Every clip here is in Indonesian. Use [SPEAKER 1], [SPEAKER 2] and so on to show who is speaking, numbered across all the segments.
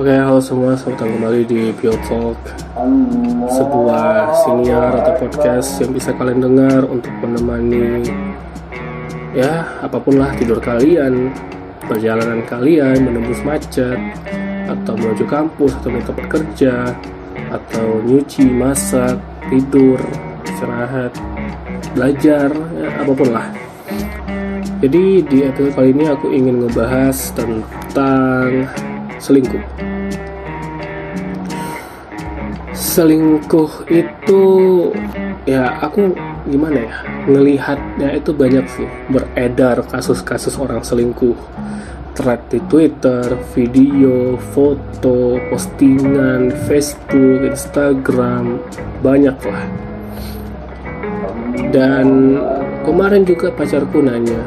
[SPEAKER 1] Oke, halo semua, selamat datang kembali di Bio Talk Sebuah siniar atau podcast yang bisa kalian dengar untuk menemani Ya, apa pun lah tidur kalian Perjalanan kalian, menembus macet Atau menuju kampus, atau menuju tempat kerja Atau nyuci, masak, tidur, istirahat Belajar, ya, apa pun lah jadi di episode kali ini aku ingin ngebahas tentang selingkuh. Selingkuh itu ya aku gimana ya ngelihatnya itu banyak sih. Beredar kasus-kasus orang selingkuh. Thread di Twitter, video, foto, postingan, Facebook, Instagram, banyak lah. Dan kemarin juga pacarku nanya,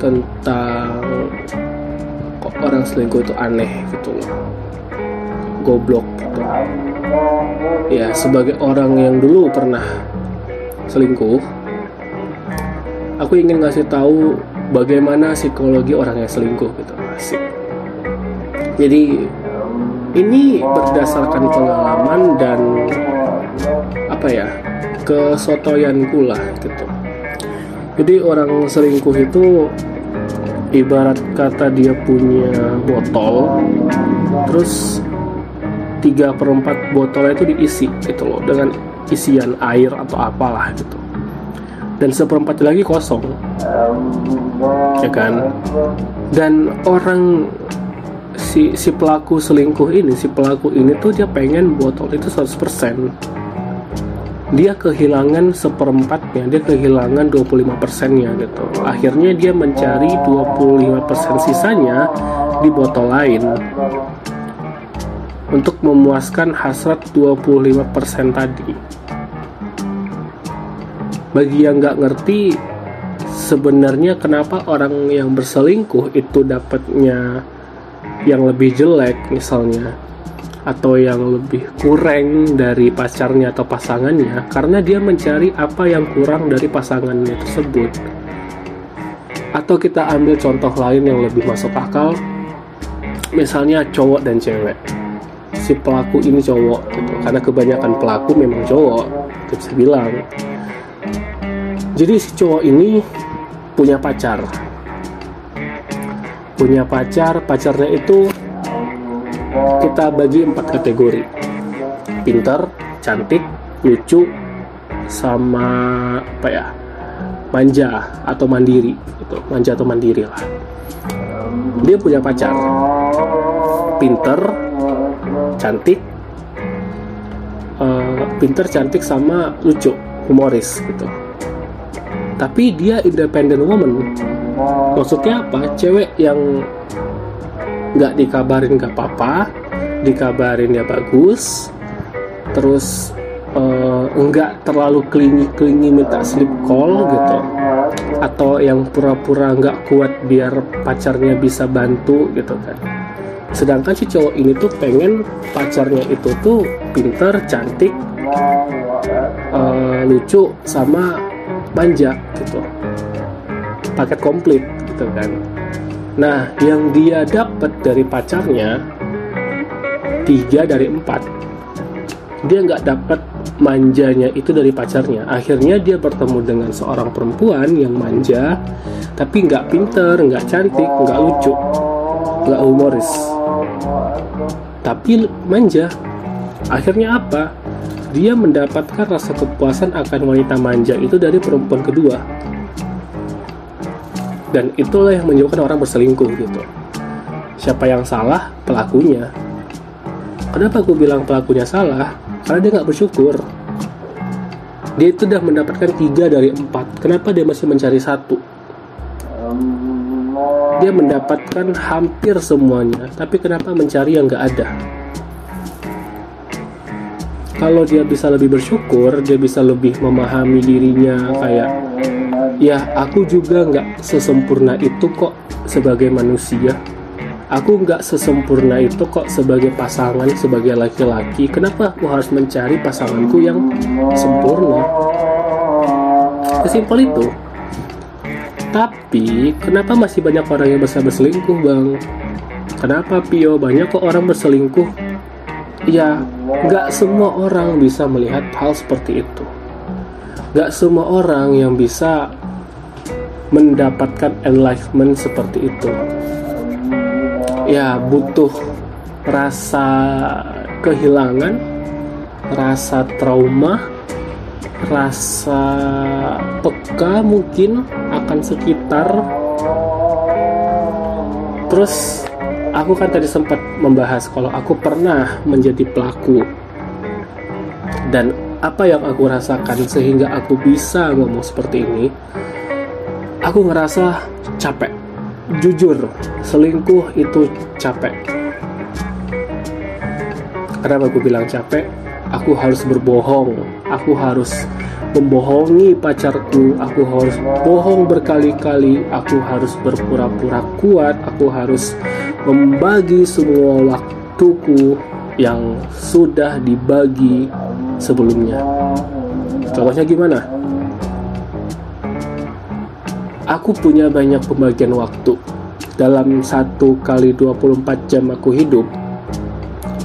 [SPEAKER 1] tentang kok orang selingkuh itu aneh gitu loh. Goblok gitu ya sebagai orang yang dulu pernah selingkuh aku ingin ngasih tahu bagaimana psikologi orang yang selingkuh gitu. Asik. Jadi ini berdasarkan pengalaman dan apa ya kesotoyanku lah gitu. Jadi orang selingkuh itu ibarat kata dia punya botol terus tiga per 4 botolnya itu diisi gitu loh dengan isian air atau apalah gitu. Dan seperempat lagi kosong ya kan? Dan orang si si pelaku selingkuh ini si pelaku ini tuh dia pengen botol itu 100% dia kehilangan seperempatnya dia kehilangan 25 persennya gitu. Akhirnya dia mencari 25 persen sisanya di botol lain untuk memuaskan hasrat 25 persen tadi. Bagi yang nggak ngerti sebenarnya kenapa orang yang berselingkuh itu dapatnya yang lebih jelek misalnya atau yang lebih kurang dari pacarnya atau pasangannya karena dia mencari apa yang kurang dari pasangannya tersebut. Atau kita ambil contoh lain yang lebih masuk akal misalnya cowok dan cewek si pelaku ini cowok gitu. Karena kebanyakan pelaku memang cowok itu bisa bilang. Jadi si cowok ini punya pacar. Punya pacar pacarnya itu kita bagi empat kategori. Pintar cantik lucu sama apa ya? Manja atau mandiri gitu. Manja atau mandiri lah. Dia punya pacar. Pinter cantik uh, pinter cantik sama lucu humoris gitu. Tapi dia independent woman. Maksudnya apa? Cewek yang nggak dikabarin nggak apa-apa dikabarin ya bagus terus uh, nggak terlalu klingi klingi minta slip call gitu. Atau yang pura-pura nggak kuat biar pacarnya bisa bantu gitu kan sedangkan si cowok ini tuh pengen pacarnya itu tuh pinter cantik uh, lucu sama manja gitu paket komplit gitu kan Nah, yang dia dapat dari pacarnya tiga dari empat. Dia nggak dapat manjanya itu dari pacarnya. Akhirnya dia bertemu dengan seorang perempuan yang manja, tapi nggak pinter, nggak cantik, nggak lucu, nggak humoris, tapi manja. Akhirnya apa? Dia mendapatkan rasa kepuasan akan wanita manja itu dari perempuan kedua. Dan itulah yang menyebabkan orang berselingkuh gitu. Siapa yang salah? Pelakunya. Kenapa aku bilang pelakunya salah? Karena dia nggak bersyukur. Dia itu sudah mendapatkan tiga dari empat. Kenapa dia masih mencari satu dia mendapatkan hampir semuanya tapi kenapa mencari yang nggak ada? Kalau dia bisa lebih bersyukur dia bisa lebih memahami dirinya kayak ya aku juga nggak sesempurna itu kok sebagai manusia. Aku nggak sesempurna itu kok sebagai pasangan sebagai laki-laki. Kenapa aku harus mencari pasanganku yang sempurna? Sesimpel itu tapi kenapa masih banyak orang yang bisa berselingkuh bang? Kenapa Pio? Banyak kok orang berselingkuh. Ya nggak semua orang bisa melihat hal seperti itu. Nggak semua orang yang bisa mendapatkan enlightenment seperti itu. Ya butuh rasa kehilangan rasa trauma rasa peka mungkin akan sekitar. Terus aku kan tadi sempat membahas kalau aku pernah menjadi pelaku. Dan apa yang aku rasakan sehingga aku bisa ngomong seperti ini aku ngerasa capek. Jujur selingkuh itu capek. Kenapa aku bilang capek aku harus berbohong aku harus membohongi pacarku, aku harus bohong berkali-kali, aku harus berpura-pura kuat, aku harus membagi semua waktuku yang sudah dibagi sebelumnya. Contohnya gimana? Aku punya banyak pembagian waktu. Dalam satu kali 24 jam aku hidup,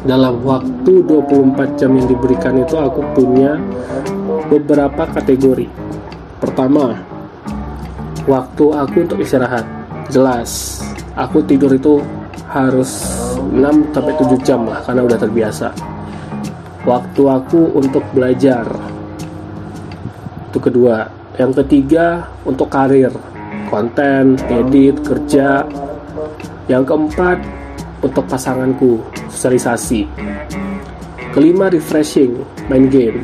[SPEAKER 1] dalam waktu 24 jam yang diberikan itu aku punya beberapa kategori. Pertama, waktu aku untuk istirahat. Jelas, aku tidur itu harus 6 sampai 7 jam lah karena udah terbiasa. Waktu aku untuk belajar. Itu kedua. Yang ketiga, untuk karir, konten, edit, kerja. Yang keempat, untuk pasanganku, sosialisasi. Kelima, refreshing, main game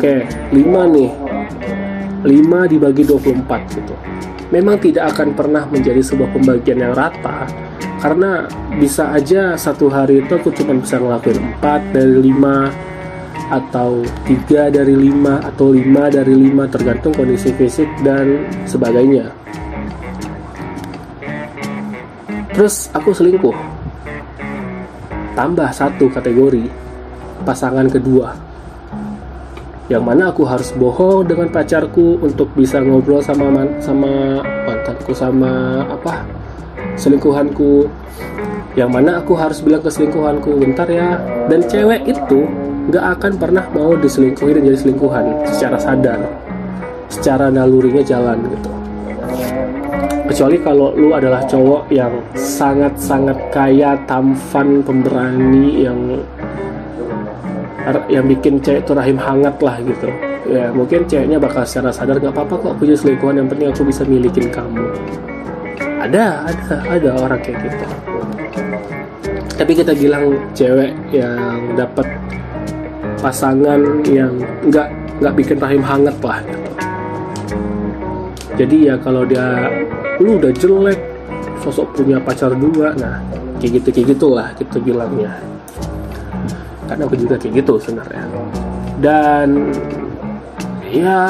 [SPEAKER 1] Oke, 5 nih. 5 dibagi 24 gitu. Memang tidak akan pernah menjadi sebuah pembagian yang rata karena bisa aja satu hari itu aku cuma bisa ngelakuin 4 dari 5 atau 3 dari 5 atau 5 dari 5 tergantung kondisi fisik dan sebagainya. Terus aku selingkuh. Tambah satu kategori pasangan kedua. Yang mana aku harus bohong dengan pacarku untuk bisa ngobrol sama man, sama mantanku sama apa selingkuhanku. Yang mana aku harus bilang ke selingkuhanku bentar ya. Dan cewek itu nggak akan pernah mau diselingkuhi dan jadi selingkuhan secara sadar secara nalurinya jalan gitu kecuali kalau lu adalah cowok yang sangat-sangat kaya tampan pemberani yang yang bikin cewek itu rahim hangat lah gitu. Ya mungkin ceweknya bakal secara sadar gak apa-apa kok punya selingkuhan yang penting aku bisa milikin kamu. Ada ada ada orang kayak gitu. Tapi kita bilang cewek yang dapat pasangan yang nggak nggak bikin rahim hangat lah gitu. Jadi ya kalau dia lu udah jelek. Sosok punya pacar dua. Nah kayak gitu kayak gitulah kita bilangnya. Karena aku juga kayak gitu sebenarnya. Dan ya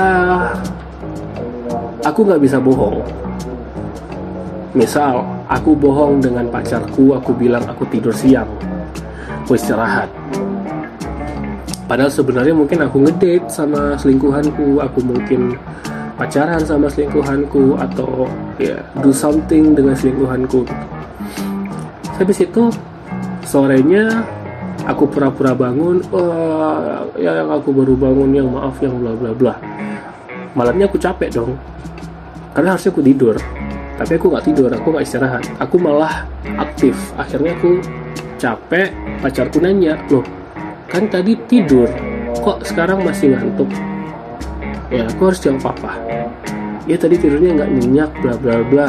[SPEAKER 1] aku nggak bisa bohong. Misal aku bohong dengan pacarku aku bilang aku tidur siang. Aku istirahat. Padahal sebenarnya mungkin aku ngedate sama selingkuhanku aku mungkin pacaran sama selingkuhanku atau ya do something dengan selingkuhanku. Habis itu sorenya aku pura-pura bangun oh, ya yang aku baru bangun yang maaf yang bla bla bla. Malamnya aku capek dong karena harusnya aku tidur. Tapi aku nggak tidur aku nggak istirahat. Aku malah aktif. Akhirnya aku capek pacarku nanya loh kan tadi tidur kok sekarang masih ngantuk? Ya aku harus jawab apa ya tadi tidurnya nggak nyenyak bla bla bla.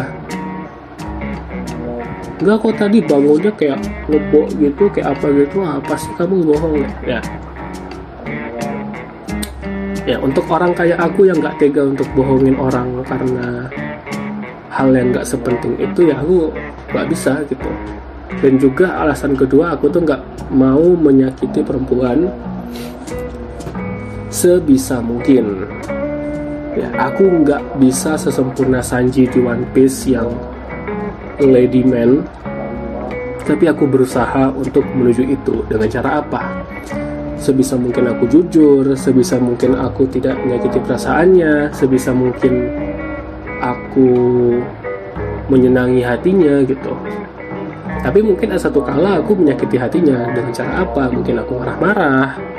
[SPEAKER 1] Enggak kok tadi bangunnya kayak ngebok gitu kayak apa gitu apa sih kamu bohong ya. Ya. Ya untuk orang kayak aku yang nggak tega untuk bohongin orang karena hal yang nggak sepenting itu ya aku nggak bisa gitu. Dan juga alasan kedua aku tuh nggak mau menyakiti perempuan sebisa mungkin ya aku nggak bisa sesempurna Sanji di One Piece yang lady man. Tapi aku berusaha untuk menuju itu. Dengan cara apa? Sebisa mungkin aku jujur sebisa mungkin aku tidak menyakiti perasaannya sebisa mungkin aku menyenangi hatinya gitu. Tapi mungkin ada satu kala aku menyakiti hatinya. Dengan cara apa? Mungkin aku marah-marah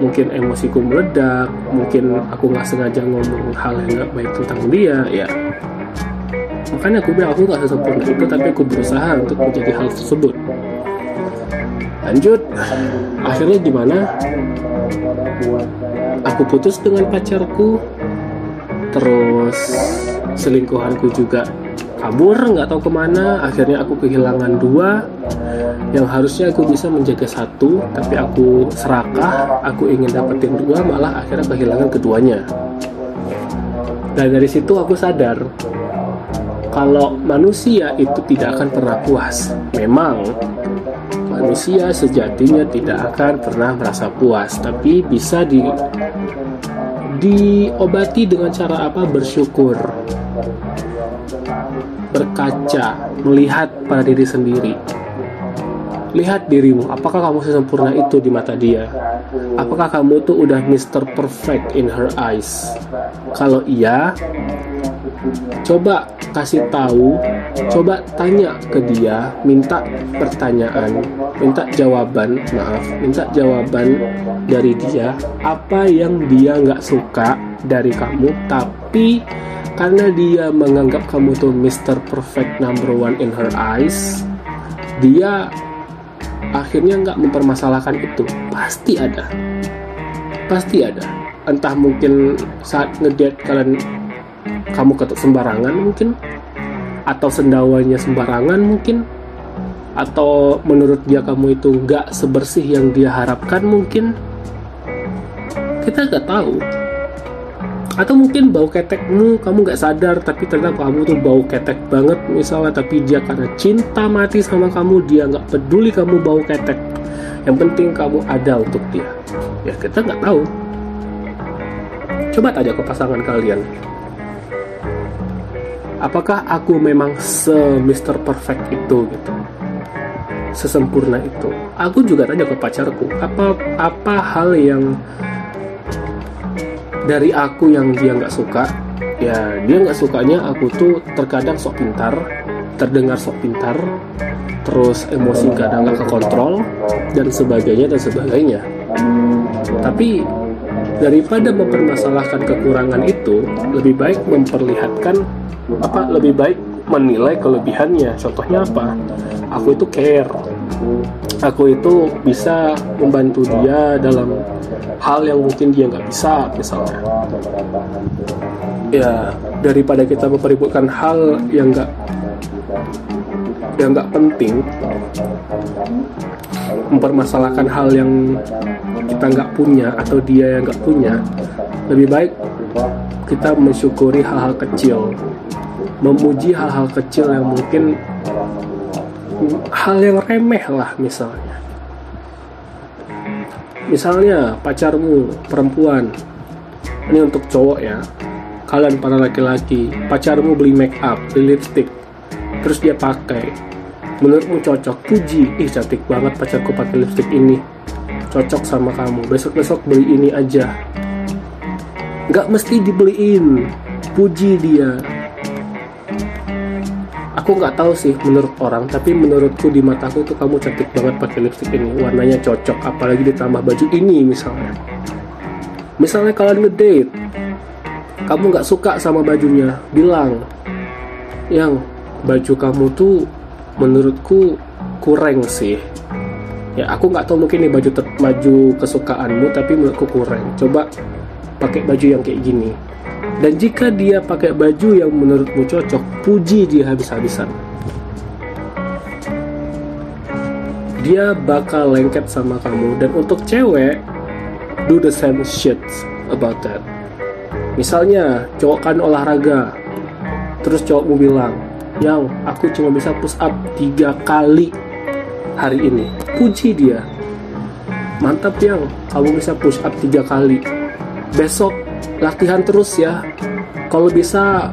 [SPEAKER 1] mungkin emosiku meledak mungkin aku nggak sengaja ngomong hal yang nggak baik tentang dia. Ya makanya aku bilang aku nggak sesempurna itu tapi aku berusaha untuk menjadi hal tersebut. Lanjut. Akhirnya gimana? Aku putus dengan pacarku. Terus selingkuhanku juga kabur nggak tahu ke mana. Akhirnya aku kehilangan dua. Yang harusnya aku bisa menjaga satu tapi aku serakah. Aku ingin dapetin dua malah akhirnya kehilangan keduanya. Dan dari situ aku sadar kalau manusia itu tidak akan pernah puas. Memang manusia sejatinya tidak akan pernah merasa puas tapi bisa di diobati dengan cara apa? Bersyukur berkaca melihat pada diri sendiri lihat dirimu apakah kamu sesempurna itu di mata dia apakah kamu tuh udah Mr. Perfect in her eyes kalau iya coba kasih tahu coba tanya ke dia minta pertanyaan minta jawaban maaf minta jawaban dari dia apa yang dia nggak suka dari kamu tapi karena dia menganggap kamu tuh Mr. Perfect number one in her eyes dia akhirnya nggak mempermasalahkan itu. Pasti ada. Pasti ada. Entah mungkin saat ngedate kalian kamu ketuk sembarangan mungkin atau sendawanya sembarangan mungkin atau menurut dia kamu itu nggak sebersih yang dia harapkan mungkin kita nggak tahu atau mungkin bau ketekmu kamu nggak sadar tapi ternyata kamu tuh bau ketek banget misalnya tapi dia karena cinta mati sama kamu dia nggak peduli kamu bau ketek. Yang penting kamu ada untuk dia. Ya kita nggak tahu. Coba tanya ke pasangan kalian. Apakah aku memang se Mr. Perfect itu gitu? Sesempurna itu. Aku juga tanya ke pacarku apa apa hal yang dari aku yang dia nggak suka ya dia nggak sukanya aku tuh terkadang sok pintar terdengar sok pintar terus emosi kadang nggak kekontrol dan sebagainya dan sebagainya. Tapi daripada mempermasalahkan kekurangan itu lebih baik memperlihatkan apa lebih baik menilai kelebihannya. Contohnya apa? Aku itu care aku itu bisa membantu dia dalam hal yang mungkin dia nggak bisa misalnya. Ya daripada kita mempeributkan hal yang nggak yang nggak penting mempermasalahkan hal yang kita nggak punya atau dia yang nggak punya lebih baik kita mensyukuri hal-hal kecil memuji hal-hal kecil yang mungkin hal yang remeh lah misalnya. Misalnya pacarmu perempuan ini untuk cowok ya. Kalian para laki-laki pacarmu beli make up beli lipstick terus dia pakai. Menurutmu cocok? Puji. Ih cantik banget pacarku pakai lipstick ini. Cocok sama kamu. Besok-besok beli ini aja. Nggak mesti dibeliin. Puji dia aku nggak tahu sih menurut orang tapi menurutku di mataku tuh kamu cantik banget pakai lipstick ini. Warnanya cocok apalagi ditambah baju ini misalnya. Misalnya kalian ngedate kamu nggak suka sama bajunya bilang yang baju kamu tuh menurutku kurang sih. Ya aku nggak tahu mungkin nih baju baju kesukaanmu tapi menurutku kurang. Coba pakai baju yang kayak gini dan jika dia pakai baju yang menurutmu cocok, puji dia habis-habisan. Dia bakal lengket sama kamu. Dan untuk cewek, do the same shit about that. Misalnya, cowok kan olahraga, terus cowokmu bilang, yang aku cuma bisa push up tiga kali hari ini. Puji dia. Mantap yang, kamu bisa push up tiga kali. Besok latihan terus ya. Kalau bisa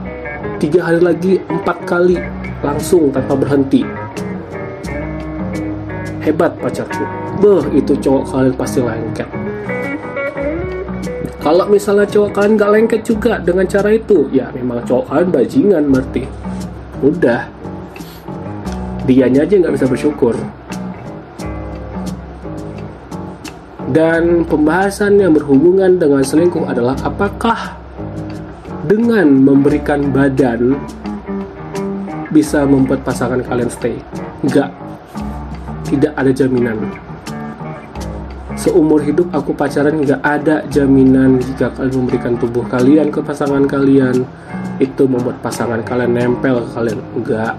[SPEAKER 1] tiga hari lagi empat kali langsung tanpa berhenti. Hebat pacarku. Beh itu cowok kalian pasti lengket. Kalau misalnya cowok kalian gak lengket juga dengan cara itu ya memang cowok kalian bajingan berarti. Udah. Dianya aja nggak bisa bersyukur dan pembahasan yang berhubungan dengan selingkuh adalah apakah dengan memberikan badan bisa membuat pasangan kalian stay? Enggak. Tidak ada jaminan. Seumur hidup aku pacaran nggak ada jaminan jika kalian memberikan tubuh kalian ke pasangan kalian. Itu membuat pasangan kalian nempel ke kalian. Enggak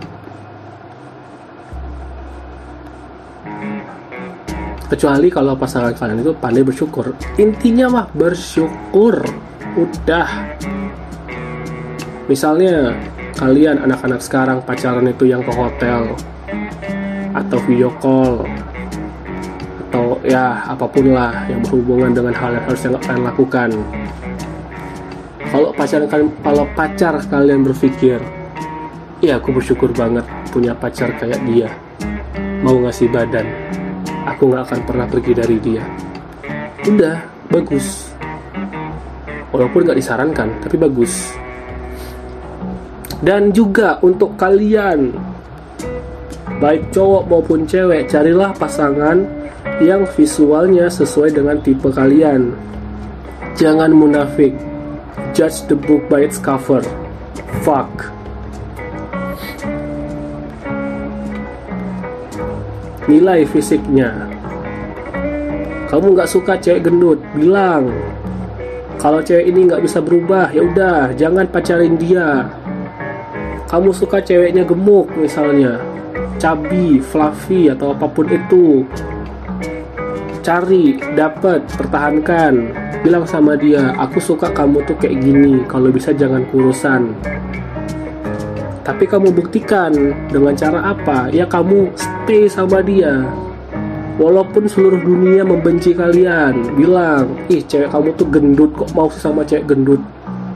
[SPEAKER 1] kecuali kalau pasangan kalian itu pandai bersyukur. Intinya mah bersyukur. Udah. Misalnya kalian anak-anak sekarang pacaran itu yang ke hotel atau video call atau ya apa pun lah yang berhubungan dengan hal yang harus kalian lakukan. Kalau pacar kalian kalau pacar kalian berpikir ya aku bersyukur banget punya pacar kayak dia. Mau ngasih badan aku nggak akan pernah pergi dari dia. Udah bagus. Walaupun nggak disarankan tapi bagus. Dan juga untuk kalian baik cowok maupun cewek carilah pasangan yang visualnya sesuai dengan tipe kalian. Jangan munafik. Judge the book by its cover. Fuck. Nilai fisiknya kamu nggak suka cewek gendut? Bilang. Kalau cewek ini nggak bisa berubah ya udah jangan pacarin dia. Kamu suka ceweknya gemuk misalnya. Cabi fluffy atau apa pun itu. Cari dapat pertahankan. Bilang sama dia aku suka kamu tuh kayak gini kalau bisa jangan kurusan. Tapi kamu buktikan dengan cara apa? Ya kamu stay sama dia walaupun seluruh dunia membenci kalian bilang ih cewek kamu tuh gendut kok mau sama cewek gendut?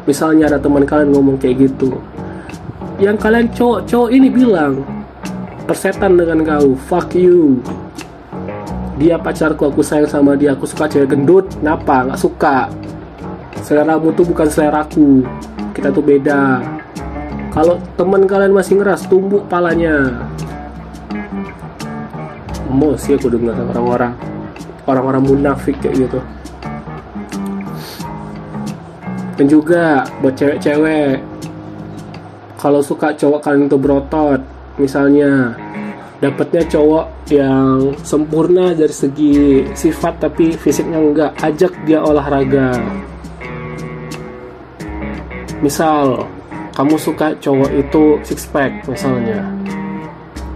[SPEAKER 1] Misalnya ada teman kalian ngomong kayak gitu. Yang kalian cowok-cowok ini bilang persetan dengan kau fuck you. Dia pacarku aku sayang sama dia aku suka cewek gendut. Kenapa? Nggak suka. Selera mu tuh bukan seleraku. Kita tuh beda. Kalau teman kalian masih ngeras, tumbuk palanya. Emosi aku dengar orang-orang orang-orang munafik kayak gitu. Dan juga buat cewek-cewek kalau suka cowok kalian itu berotot, misalnya dapatnya cowok yang sempurna dari segi sifat tapi fisiknya enggak, ajak dia olahraga. Misal kamu suka cowok itu six pack misalnya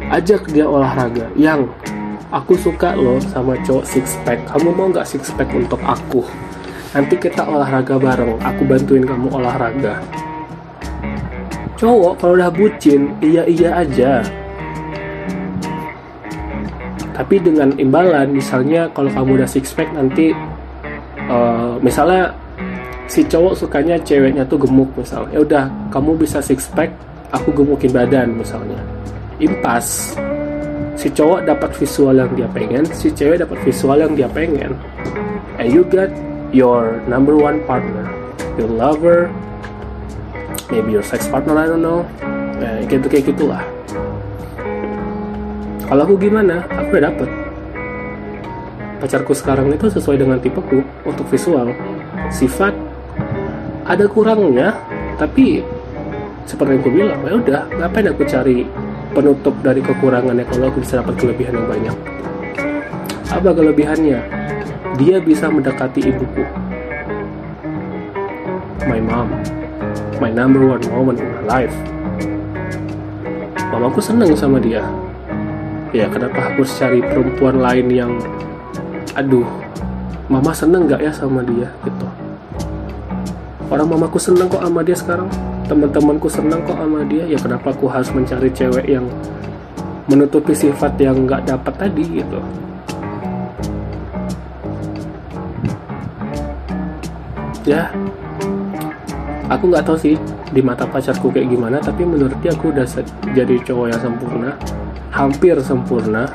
[SPEAKER 1] ajak dia olahraga yang aku suka loh sama cowok six pack kamu mau nggak six pack untuk aku? Nanti kita olahraga bareng. Aku bantuin kamu olahraga. Cowok kalau udah bucin iya iya aja. Tapi dengan imbalan misalnya kalau kamu udah six pack nanti uh, misalnya si cowok sukanya ceweknya tuh gemuk misalnya. Ya udah kamu bisa six pack aku gemukin badan misalnya. Impas si cowok dapat visual yang dia pengen si cewek dapat visual yang dia pengen. And you get your number one partner. Your lover maybe your sex partner I don't know. Eh, gitu kayak gitulah. Kalau aku gimana aku udah dapet. Pacarku sekarang itu sesuai dengan tipeku untuk visual. Sifat ada kurangnya tapi seperti yang aku bilang ya udah ngapain aku cari penutup dari kekurangannya kalau aku bisa dapat kelebihan yang banyak. Apa kelebihannya? Dia bisa mendekati ibuku. My mom. My number one moment in my life. Mamaku seneng sama dia. Ya kenapa harus cari perempuan lain yang aduh mama seneng gak ya sama dia gitu? Orang mamaku seneng kok sama dia sekarang teman-temanku seneng kok sama dia. Ya kenapa aku harus mencari cewek yang menutupi sifat yang nggak dapat tadi gitu. Ya aku nggak tahu sih di mata pacarku kayak gimana tapi menurut dia aku udah jadi cowok yang sempurna hampir sempurna.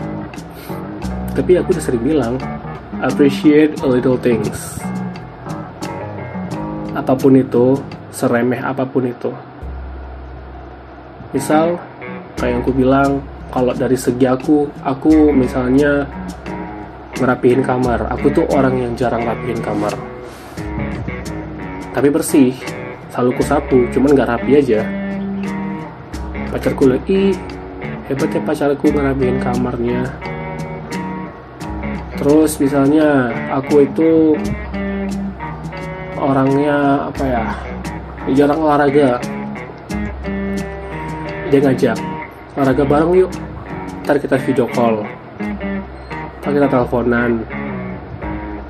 [SPEAKER 1] Tapi aku udah sering bilang appreciate a little things. Apa pun itu, seremeh apa pun itu. Misal, kayak yang aku bilang, kalau dari segi aku aku misalnya ngerapihin kamar. Aku tuh orang yang jarang rapihin kamar. Tapi bersih selalu ku sapu cuman nggak rapi aja. Pacarku lagi hebat ya pacarku ngerapihin kamarnya. Terus misalnya aku itu orangnya apa ya jarang olahraga. Dia ngajak olahraga bareng yuk. Ntar kita video call. Ntar kita teleponan.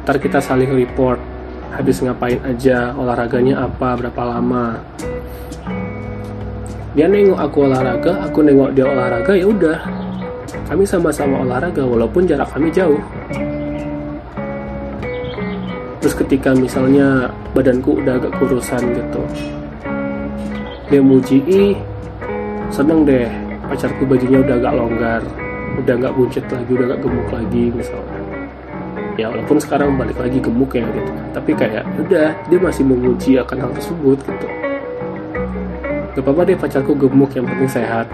[SPEAKER 1] Ntar kita saling report habis ngapain aja olahraganya apa berapa lama? Dia nengok aku olahraga aku nengok dia olahraga ya udah. Kami sama-sama olahraga walaupun jarak kami jauh terus ketika misalnya badanku udah agak kurusan gitu dia muji ih seneng deh pacarku bajunya udah agak longgar udah nggak buncit lagi udah nggak gemuk lagi misalnya. Ya walaupun sekarang balik lagi gemuk ya gitu. Tapi kayak udah dia masih memuji akan hal tersebut gitu. Gak apa-apa deh pacarku gemuk yang penting sehat.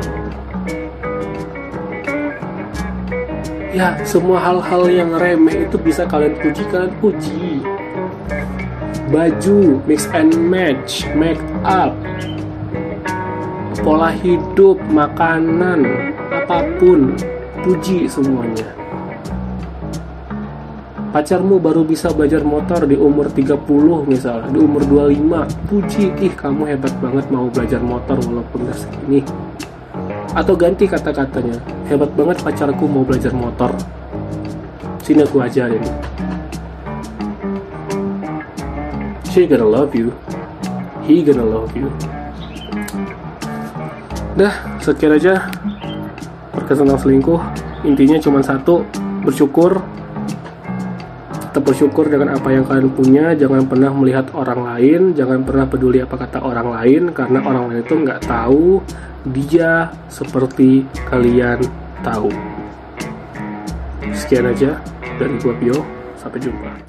[SPEAKER 1] Ya semua hal-hal yang remeh itu bisa kalian puji kalian puji baju mix and match make up. Pola hidup makanan apa pun puji semuanya. Pacarmu baru bisa belajar motor di umur 30 misalnya di umur 25 puji. Ih kamu hebat banget mau belajar motor walaupun udah segini. Atau ganti kata-katanya. Hebat banget pacarku mau belajar motor. Sini aku ajarin she gonna love you. He gonna love you. Dah sekian aja perkesan selingkuh. Intinya cuma satu bersyukur. Tetap bersyukur dengan apa yang kalian punya. Jangan pernah melihat orang lain. Jangan pernah peduli apa kata orang lain karena orang lain itu nggak tahu dia seperti kalian tahu. Sekian aja dari gua Pio. Sampai jumpa